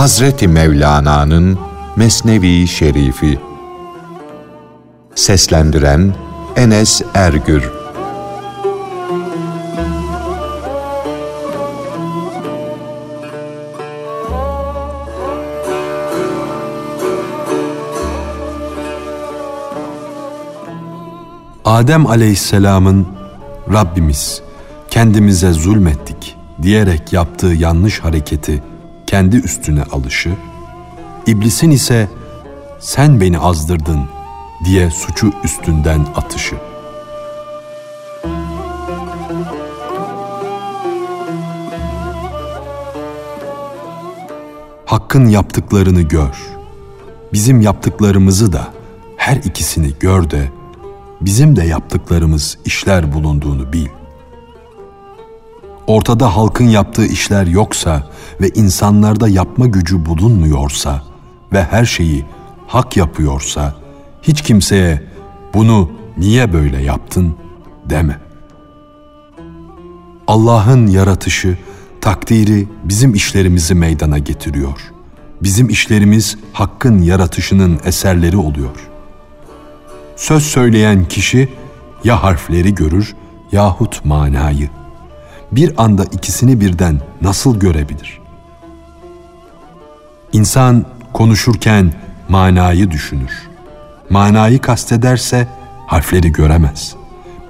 Hazreti Mevlana'nın Mesnevi Şerifi. Seslendiren Enes Ergür. Adem aleyhisselamın Rabbimiz kendimize zulmettik diyerek yaptığı yanlış hareketi kendi üstüne alışı, iblisin ise sen beni azdırdın diye suçu üstünden atışı. Hakkın yaptıklarını gör. Bizim yaptıklarımızı da her ikisini gör de bizim de yaptıklarımız işler bulunduğunu bil. Ortada halkın yaptığı işler yoksa ve insanlarda yapma gücü bulunmuyorsa ve her şeyi hak yapıyorsa hiç kimseye bunu niye böyle yaptın deme. Allah'ın yaratışı, takdiri bizim işlerimizi meydana getiriyor. Bizim işlerimiz Hakk'ın yaratışının eserleri oluyor. Söz söyleyen kişi ya harfleri görür yahut manayı. Bir anda ikisini birden nasıl görebilir? İnsan konuşurken manayı düşünür. Manayı kastederse harfleri göremez.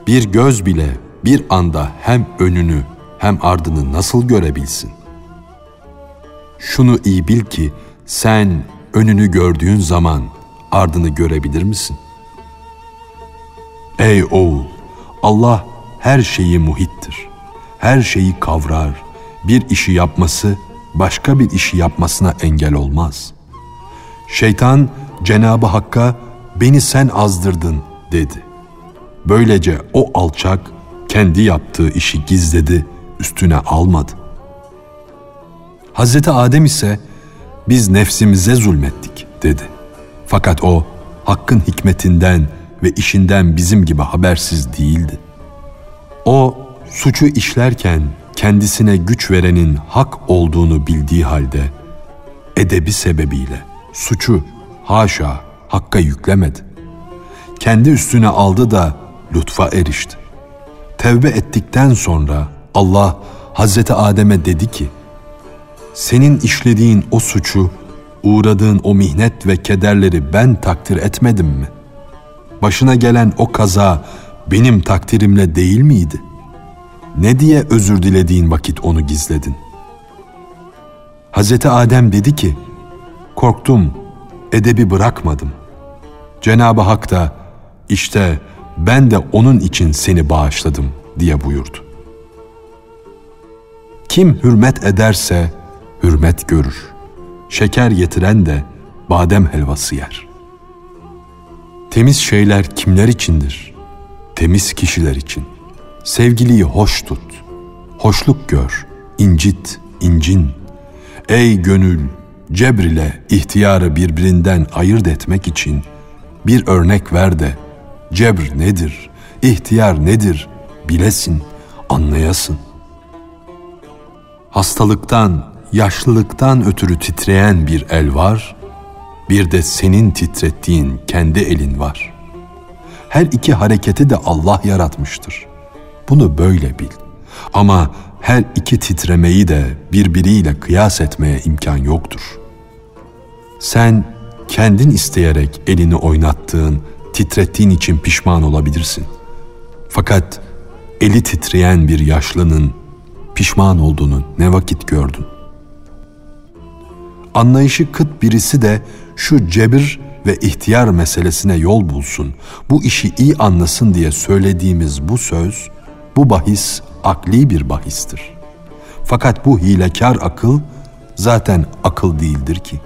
Bir göz bile bir anda hem önünü hem ardını nasıl görebilsin? Şunu iyi bil ki sen önünü gördüğün zaman ardını görebilir misin?'' Ey oğul! Allah her şeyi muhittir. Her şeyi kavrar. Bir işi yapması başka bir işi yapmasına engel olmaz. Şeytan Cenabı Hakk'a beni sen azdırdın dedi. Böylece o alçak kendi yaptığı işi gizledi, üstüne almadı. Hazreti Adem ise biz nefsimize zulmettik dedi. Fakat o Hakk'ın hikmetinden ve işinden bizim gibi habersiz değildi. O suçu işlerken kendisine güç verenin hak olduğunu bildiği halde edebi sebebiyle suçu haşa hakka yüklemedi. Kendi üstüne aldı da lütfa erişti. Tevbe ettikten sonra Allah Hazreti Adem'e dedi ki, senin işlediğin o suçu, uğradığın o mihnet ve kederleri ben takdir etmedim mi?'' başına gelen o kaza benim takdirimle değil miydi? Ne diye özür dilediğin vakit onu gizledin? Hazreti Adem dedi ki, korktum, edebi bırakmadım. Cenab-ı Hak da, işte ben de onun için seni bağışladım diye buyurdu. Kim hürmet ederse hürmet görür. Şeker getiren de badem helvası yer.'' Temiz şeyler kimler içindir? Temiz kişiler için. Sevgiliyi hoş tut. Hoşluk gör. incit, incin. Ey gönül, cebr ile ihtiyarı birbirinden ayırt etmek için bir örnek ver de cebr nedir, ihtiyar nedir bilesin, anlayasın. Hastalıktan, yaşlılıktan ötürü titreyen bir el var, bir de senin titrettiğin kendi elin var. Her iki hareketi de Allah yaratmıştır. Bunu böyle bil. Ama her iki titremeyi de birbiriyle kıyas etmeye imkan yoktur. Sen kendin isteyerek elini oynattığın, titrettiğin için pişman olabilirsin. Fakat eli titreyen bir yaşlının pişman olduğunu ne vakit gördün? Anlayışı kıt birisi de şu cebir ve ihtiyar meselesine yol bulsun, bu işi iyi anlasın diye söylediğimiz bu söz, bu bahis akli bir bahistir. Fakat bu hilekar akıl zaten akıl değildir ki.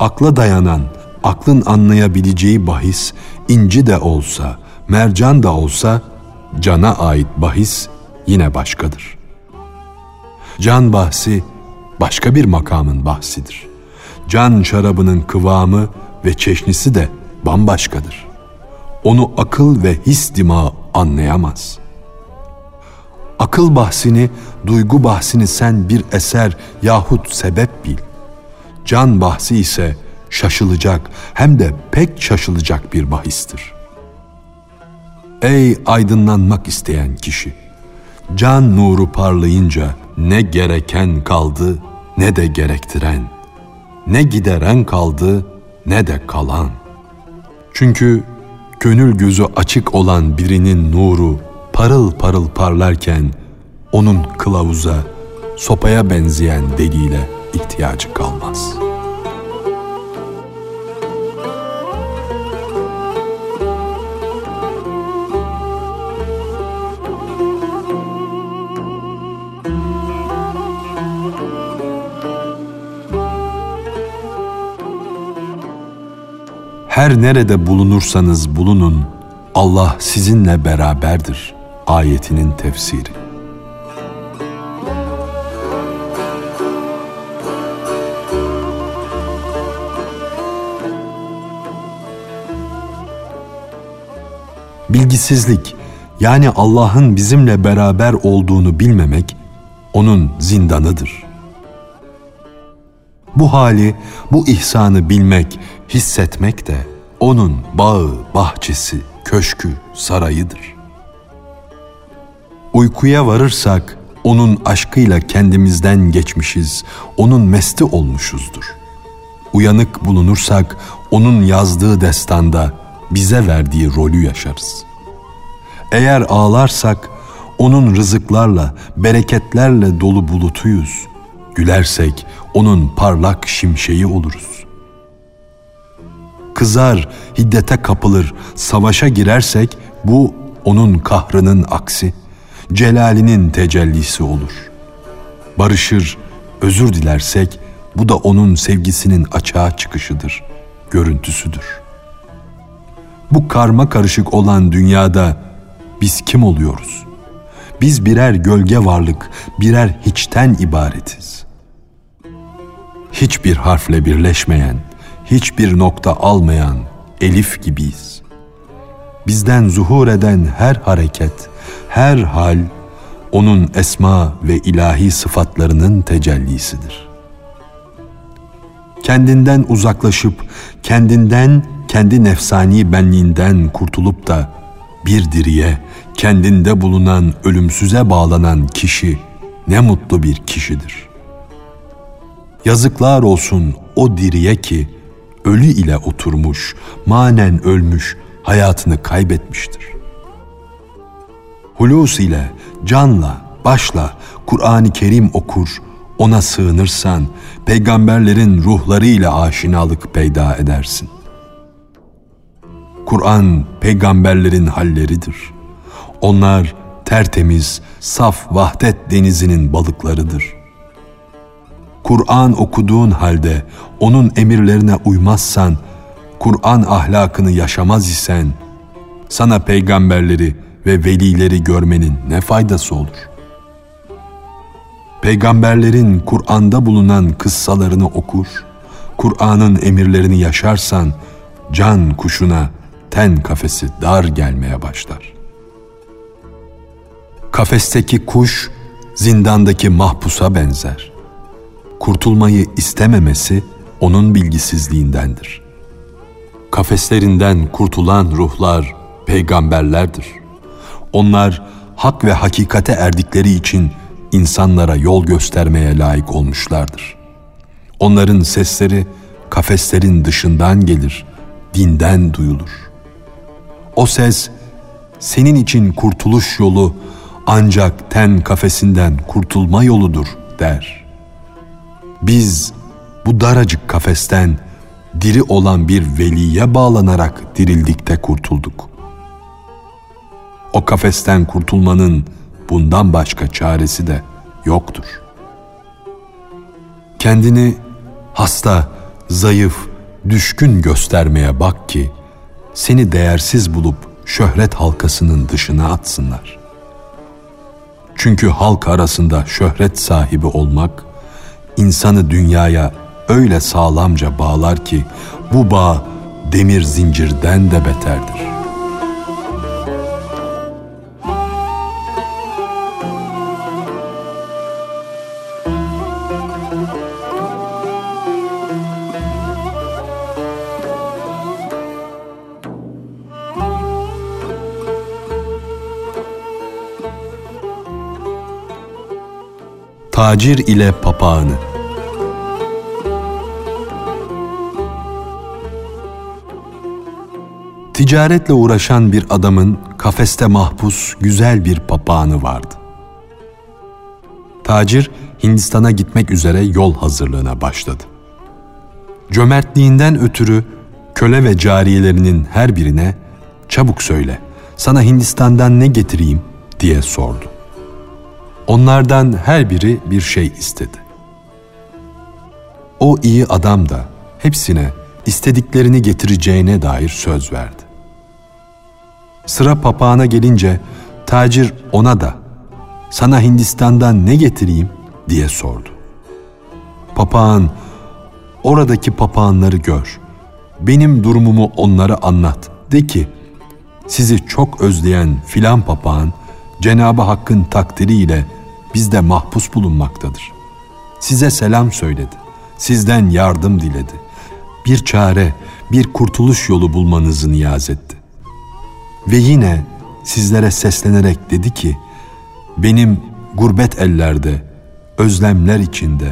Akla dayanan, aklın anlayabileceği bahis inci de olsa, mercan da olsa cana ait bahis yine başkadır. Can bahsi başka bir makamın bahsidir.'' can şarabının kıvamı ve çeşnisi de bambaşkadır. Onu akıl ve his dimağı anlayamaz. Akıl bahsini, duygu bahsini sen bir eser yahut sebep bil. Can bahsi ise şaşılacak hem de pek şaşılacak bir bahistir. Ey aydınlanmak isteyen kişi! Can nuru parlayınca ne gereken kaldı ne de gerektiren, ne gideren kaldı ne de kalan. Çünkü gönül gözü açık olan birinin nuru parıl parıl parlarken onun kılavuza, sopaya benzeyen deliyle ihtiyacı kalmaz.'' Her nerede bulunursanız bulunun, Allah sizinle beraberdir. Ayetinin tefsiri. Bilgisizlik yani Allah'ın bizimle beraber olduğunu bilmemek onun zindanıdır. Bu hali, bu ihsanı bilmek, hissetmek de onun bağı, bahçesi, köşkü, sarayıdır. Uykuya varırsak onun aşkıyla kendimizden geçmişiz, onun mesti olmuşuzdur. Uyanık bulunursak onun yazdığı destanda bize verdiği rolü yaşarız. Eğer ağlarsak onun rızıklarla, bereketlerle dolu bulutuyuz. Gülersek onun parlak şimşeği oluruz. Kızar, hiddete kapılır, savaşa girersek bu onun kahrının aksi, celalinin tecellisi olur. Barışır, özür dilersek bu da onun sevgisinin açığa çıkışıdır, görüntüsüdür. Bu karma karışık olan dünyada biz kim oluyoruz? Biz birer gölge varlık, birer hiçten ibaretiz hiçbir harfle birleşmeyen, hiçbir nokta almayan elif gibiyiz. Bizden zuhur eden her hareket, her hal onun esma ve ilahi sıfatlarının tecellisidir. Kendinden uzaklaşıp kendinden kendi nefsani benliğinden kurtulup da bir diriye, kendinde bulunan ölümsüze bağlanan kişi ne mutlu bir kişidir. Yazıklar olsun o diriye ki ölü ile oturmuş, manen ölmüş, hayatını kaybetmiştir. Hulus ile, canla, başla Kur'an-ı Kerim okur, ona sığınırsan peygamberlerin ruhları ile aşinalık peyda edersin. Kur'an peygamberlerin halleridir. Onlar tertemiz, saf vahdet denizinin balıklarıdır. Kur'an okuduğun halde onun emirlerine uymazsan, Kur'an ahlakını yaşamaz isen, sana peygamberleri ve velileri görmenin ne faydası olur? Peygamberlerin Kur'an'da bulunan kıssalarını okur, Kur'an'ın emirlerini yaşarsan, can kuşuna ten kafesi dar gelmeye başlar. Kafesteki kuş, zindandaki mahpusa benzer.'' kurtulmayı istememesi onun bilgisizliğindendir. Kafeslerinden kurtulan ruhlar peygamberlerdir. Onlar hak ve hakikate erdikleri için insanlara yol göstermeye layık olmuşlardır. Onların sesleri kafeslerin dışından gelir, dinden duyulur. O ses senin için kurtuluş yolu ancak ten kafesinden kurtulma yoludur der.'' Biz bu daracık kafesten diri olan bir veliye bağlanarak dirildikte kurtulduk. O kafesten kurtulmanın bundan başka çaresi de yoktur. Kendini hasta, zayıf, düşkün göstermeye bak ki seni değersiz bulup şöhret halkasının dışına atsınlar. Çünkü halk arasında şöhret sahibi olmak insanı dünyaya öyle sağlamca bağlar ki bu bağ demir zincirden de beterdir. Tacir ile papağanı Ticaretle uğraşan bir adamın kafeste mahpus güzel bir papağanı vardı. Tacir Hindistan'a gitmek üzere yol hazırlığına başladı. Cömertliğinden ötürü köle ve cariyelerinin her birine çabuk söyle sana Hindistan'dan ne getireyim diye sordu. Onlardan her biri bir şey istedi. O iyi adam da hepsine istediklerini getireceğine dair söz verdi. Sıra papağana gelince tacir ona da sana Hindistan'dan ne getireyim diye sordu. Papağan oradaki papağanları gör. Benim durumumu onlara anlat. De ki sizi çok özleyen filan papağan Cenabı Hakk'ın takdiriyle bizde mahpus bulunmaktadır. Size selam söyledi. Sizden yardım diledi. Bir çare, bir kurtuluş yolu bulmanızı niyaz etti. Ve yine sizlere seslenerek dedi ki, benim gurbet ellerde, özlemler içinde,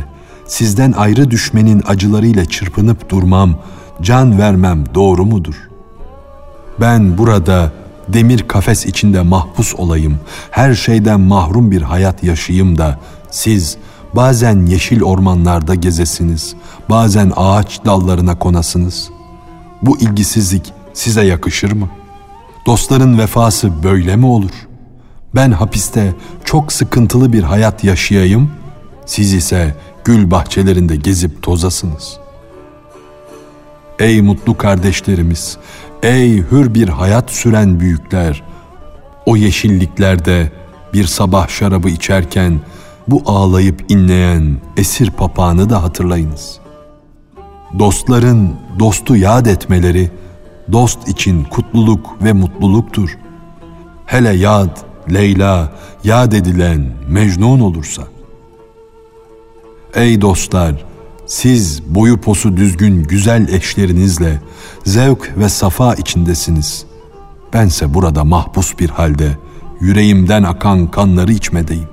sizden ayrı düşmenin acılarıyla çırpınıp durmam, can vermem doğru mudur? Ben burada demir kafes içinde mahpus olayım, her şeyden mahrum bir hayat yaşayayım da siz bazen yeşil ormanlarda gezesiniz, bazen ağaç dallarına konasınız. Bu ilgisizlik size yakışır mı? Dostların vefası böyle mi olur? Ben hapiste çok sıkıntılı bir hayat yaşayayım, siz ise gül bahçelerinde gezip tozasınız. Ey mutlu kardeşlerimiz, ey hür bir hayat süren büyükler, o yeşilliklerde bir sabah şarabı içerken bu ağlayıp inleyen esir papağanı da hatırlayınız. Dostların dostu yad etmeleri dost için kutluluk ve mutluluktur. Hele yad, Leyla, yad edilen Mecnun olursa. Ey dostlar, siz boyu posu düzgün güzel eşlerinizle zevk ve safa içindesiniz. Bense burada mahpus bir halde yüreğimden akan kanları içmedeyim.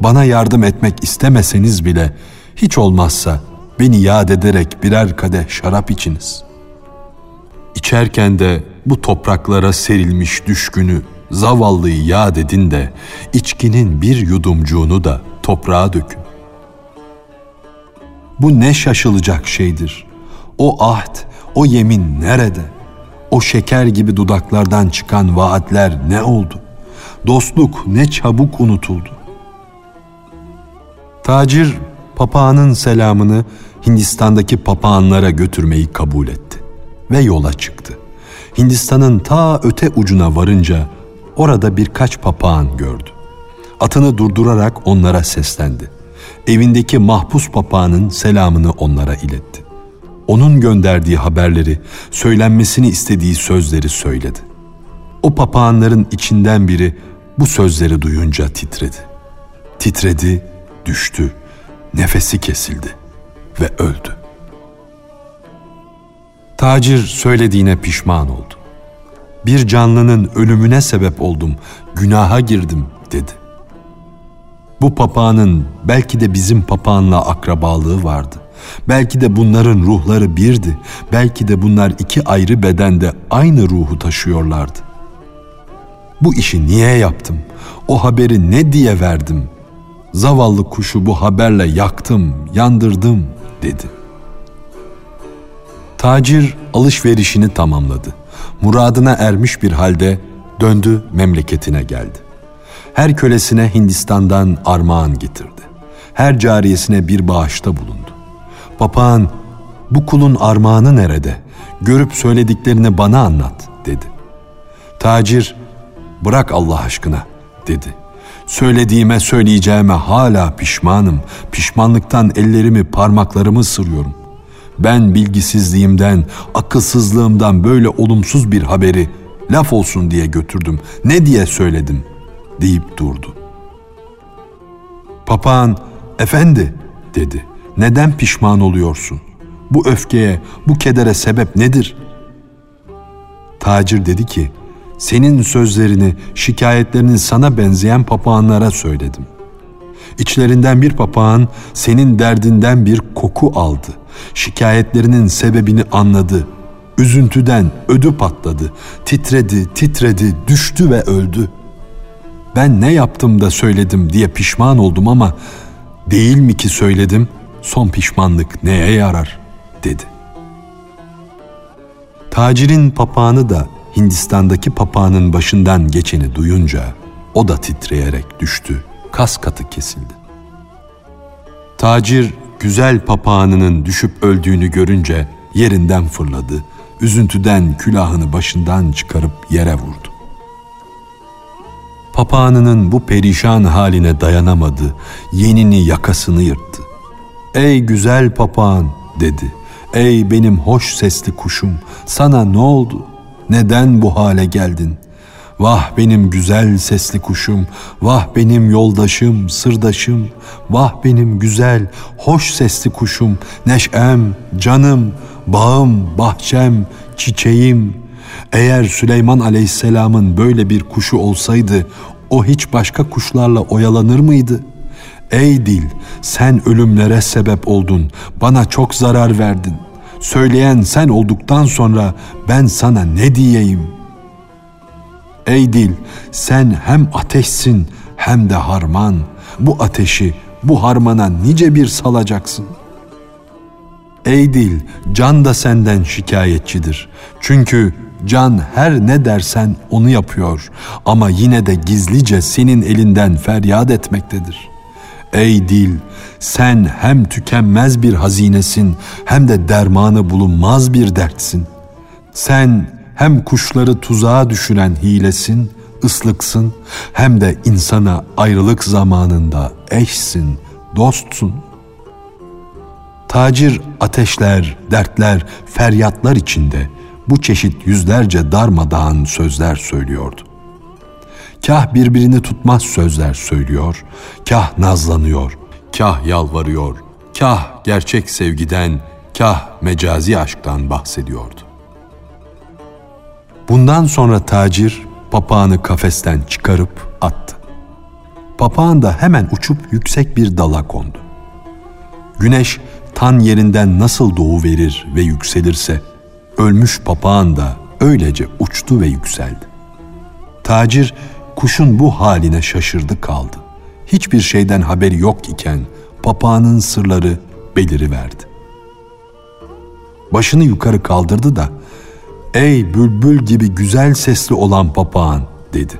Bana yardım etmek istemeseniz bile hiç olmazsa beni yad ederek birer kadeh şarap içiniz. İçerken de bu topraklara serilmiş düşkünü, zavallıyı yad edin de içkinin bir yudumcuğunu da toprağa dökün. Bu ne şaşılacak şeydir. O ahd, o yemin nerede? O şeker gibi dudaklardan çıkan vaatler ne oldu? Dostluk ne çabuk unutuldu. Tacir papağanın selamını Hindistan'daki papağanlara götürmeyi kabul etti ve yola çıktı. Hindistan'ın ta öte ucuna varınca orada birkaç papağan gördü. Atını durdurarak onlara seslendi. Evindeki mahpus papağanın selamını onlara iletti. Onun gönderdiği haberleri, söylenmesini istediği sözleri söyledi. O papağanların içinden biri bu sözleri duyunca titredi. Titredi, düştü, nefesi kesildi ve öldü. Tacir söylediğine pişman oldu. Bir canlının ölümüne sebep oldum, günaha girdim dedi. Bu papağanın belki de bizim papağanla akrabalığı vardı. Belki de bunların ruhları birdi. Belki de bunlar iki ayrı bedende aynı ruhu taşıyorlardı. Bu işi niye yaptım? O haberi ne diye verdim? Zavallı kuşu bu haberle yaktım, yandırdım dedi. Tacir alışverişini tamamladı. Muradına ermiş bir halde döndü memleketine geldi. Her kölesine Hindistan'dan armağan getirdi. Her cariyesine bir bağışta bulundu. Papağan, bu kulun armağanı nerede? Görüp söylediklerini bana anlat dedi. Tacir, bırak Allah aşkına dedi. Söylediğime söyleyeceğime hala pişmanım. Pişmanlıktan ellerimi parmaklarımı sırıyorum. Ben bilgisizliğimden, akılsızlığımdan böyle olumsuz bir haberi laf olsun diye götürdüm. Ne diye söyledim deyip durdu. Papağan, efendi dedi. Neden pişman oluyorsun? Bu öfkeye, bu kedere sebep nedir? Tacir dedi ki, senin sözlerini, şikayetlerini sana benzeyen papağanlara söyledim. İçlerinden bir papağan senin derdinden bir koku aldı. Şikayetlerinin sebebini anladı. Üzüntüden ödü patladı. Titredi, titredi, düştü ve öldü. Ben ne yaptım da söyledim diye pişman oldum ama değil mi ki söyledim? Son pişmanlık neye yarar?'' dedi. Tacirin papağanı da Hindistan'daki papağanın başından geçeni duyunca o da titreyerek düştü, kas katı kesildi. Tacir güzel papağanının düşüp öldüğünü görünce yerinden fırladı, üzüntüden külahını başından çıkarıp yere vurdu. Papağanının bu perişan haline dayanamadı, yenini yakasını yırttı. ''Ey güzel papağan'' dedi. ''Ey benim hoş sesli kuşum, sana ne oldu? Neden bu hale geldin? Vah benim güzel sesli kuşum, vah benim yoldaşım, sırdaşım, vah benim güzel, hoş sesli kuşum, neşem, canım, bağım, bahçem, çiçeğim. Eğer Süleyman Aleyhisselam'ın böyle bir kuşu olsaydı, o hiç başka kuşlarla oyalanır mıydı? Ey dil, sen ölümlere sebep oldun, bana çok zarar verdin. Söyleyen sen olduktan sonra ben sana ne diyeyim? Ey dil, sen hem ateşsin hem de harman. Bu ateşi, bu harmana nice bir salacaksın. Ey dil, can da senden şikayetçidir. Çünkü can her ne dersen onu yapıyor ama yine de gizlice senin elinden feryat etmektedir.'' Ey dil, sen hem tükenmez bir hazinesin hem de dermanı bulunmaz bir dertsin. Sen hem kuşları tuzağa düşüren hilesin, ıslıksın hem de insana ayrılık zamanında eşsin, dostsun. Tacir ateşler, dertler, feryatlar içinde bu çeşit yüzlerce darmadağın sözler söylüyordu. Kah birbirini tutmaz sözler söylüyor, kah nazlanıyor, kah yalvarıyor, kah gerçek sevgiden, kah mecazi aşktan bahsediyordu. Bundan sonra tacir papağanı kafesten çıkarıp attı. Papağan da hemen uçup yüksek bir dala kondu. Güneş tan yerinden nasıl doğu verir ve yükselirse, ölmüş papağan da öylece uçtu ve yükseldi. Tacir kuşun bu haline şaşırdı kaldı. Hiçbir şeyden haberi yok iken papağanın sırları beliri verdi. Başını yukarı kaldırdı da "Ey bülbül gibi güzel sesli olan papağan" dedi.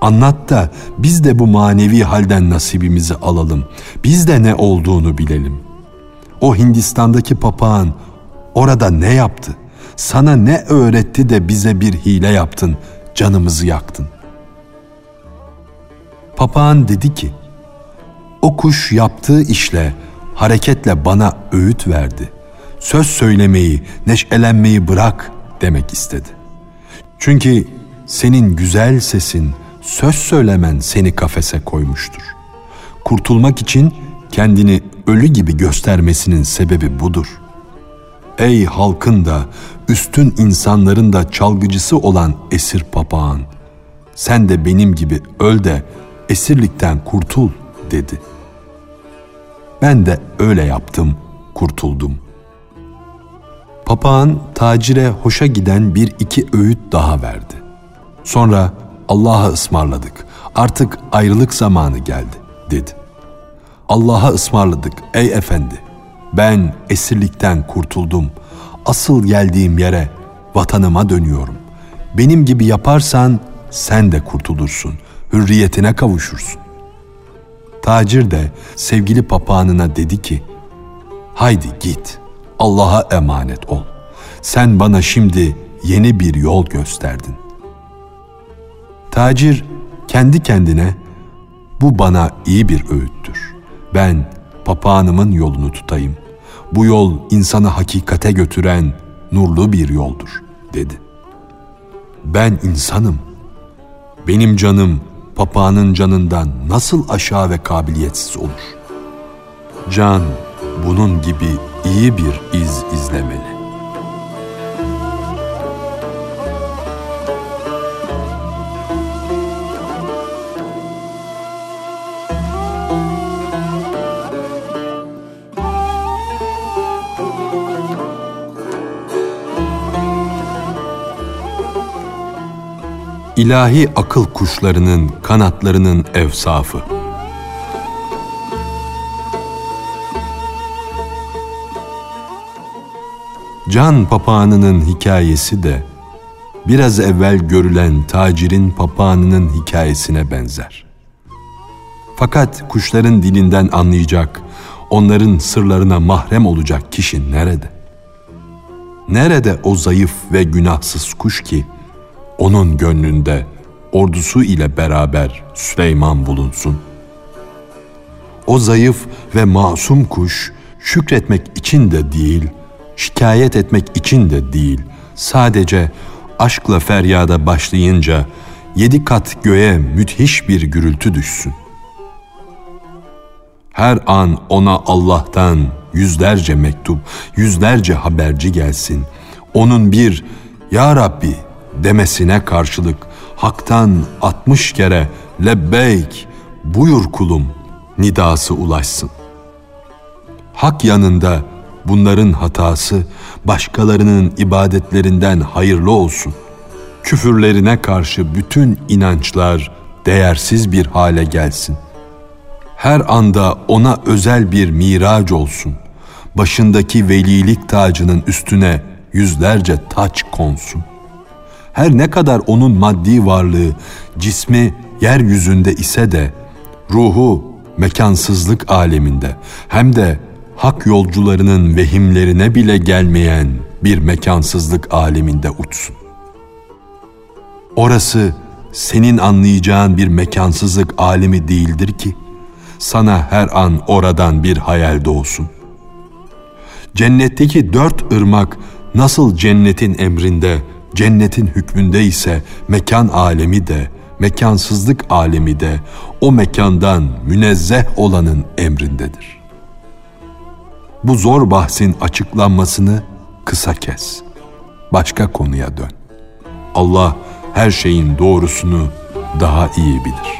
Anlat da biz de bu manevi halden nasibimizi alalım. Biz de ne olduğunu bilelim. O Hindistan'daki papağan orada ne yaptı? Sana ne öğretti de bize bir hile yaptın, canımızı yaktın?'' Papağan dedi ki, o kuş yaptığı işle, hareketle bana öğüt verdi. Söz söylemeyi, neşelenmeyi bırak demek istedi. Çünkü senin güzel sesin, söz söylemen seni kafese koymuştur. Kurtulmak için kendini ölü gibi göstermesinin sebebi budur. Ey halkın da, üstün insanların da çalgıcısı olan esir papağan, sen de benim gibi öl de esirlikten kurtul dedi. Ben de öyle yaptım, kurtuldum. Papağan tacire hoşa giden bir iki öğüt daha verdi. Sonra Allah'a ısmarladık, artık ayrılık zamanı geldi dedi. Allah'a ısmarladık ey efendi. Ben esirlikten kurtuldum. Asıl geldiğim yere, vatanıma dönüyorum. Benim gibi yaparsan sen de kurtulursun.'' hürriyetine kavuşursun. Tacir de sevgili papağanına dedi ki, haydi git, Allah'a emanet ol. Sen bana şimdi yeni bir yol gösterdin. Tacir kendi kendine, bu bana iyi bir öğüttür. Ben papağanımın yolunu tutayım. Bu yol insanı hakikate götüren nurlu bir yoldur, dedi. Ben insanım. Benim canım papağanın canından nasıl aşağı ve kabiliyetsiz olur? Can bunun gibi iyi bir iz izlemeli. İlahi akıl kuşlarının kanatlarının evsafı. Can papağanının hikayesi de biraz evvel görülen tacirin papağanının hikayesine benzer. Fakat kuşların dilinden anlayacak, onların sırlarına mahrem olacak kişi nerede? Nerede o zayıf ve günahsız kuş ki onun gönlünde ordusu ile beraber Süleyman bulunsun? O zayıf ve masum kuş şükretmek için de değil, şikayet etmek için de değil, sadece aşkla feryada başlayınca yedi kat göğe müthiş bir gürültü düşsün. Her an ona Allah'tan yüzlerce mektup, yüzlerce haberci gelsin. Onun bir Ya Rabbi demesine karşılık haktan altmış kere lebbeyk buyur kulum nidası ulaşsın. Hak yanında bunların hatası başkalarının ibadetlerinden hayırlı olsun. Küfürlerine karşı bütün inançlar değersiz bir hale gelsin. Her anda ona özel bir miraç olsun. Başındaki velilik tacının üstüne yüzlerce taç konsun. Her ne kadar onun maddi varlığı, cismi yeryüzünde ise de ruhu mekansızlık aleminde hem de hak yolcularının vehimlerine bile gelmeyen bir mekansızlık aleminde uçsun. Orası senin anlayacağın bir mekansızlık alemi değildir ki sana her an oradan bir hayal doğsun. Cennetteki dört ırmak nasıl cennetin emrinde, cennetin hükmünde ise mekan alemi de, mekansızlık alemi de o mekandan münezzeh olanın emrindedir.'' Bu zor bahsin açıklanmasını kısa kes. Başka konuya dön. Allah her şeyin doğrusunu daha iyi bilir.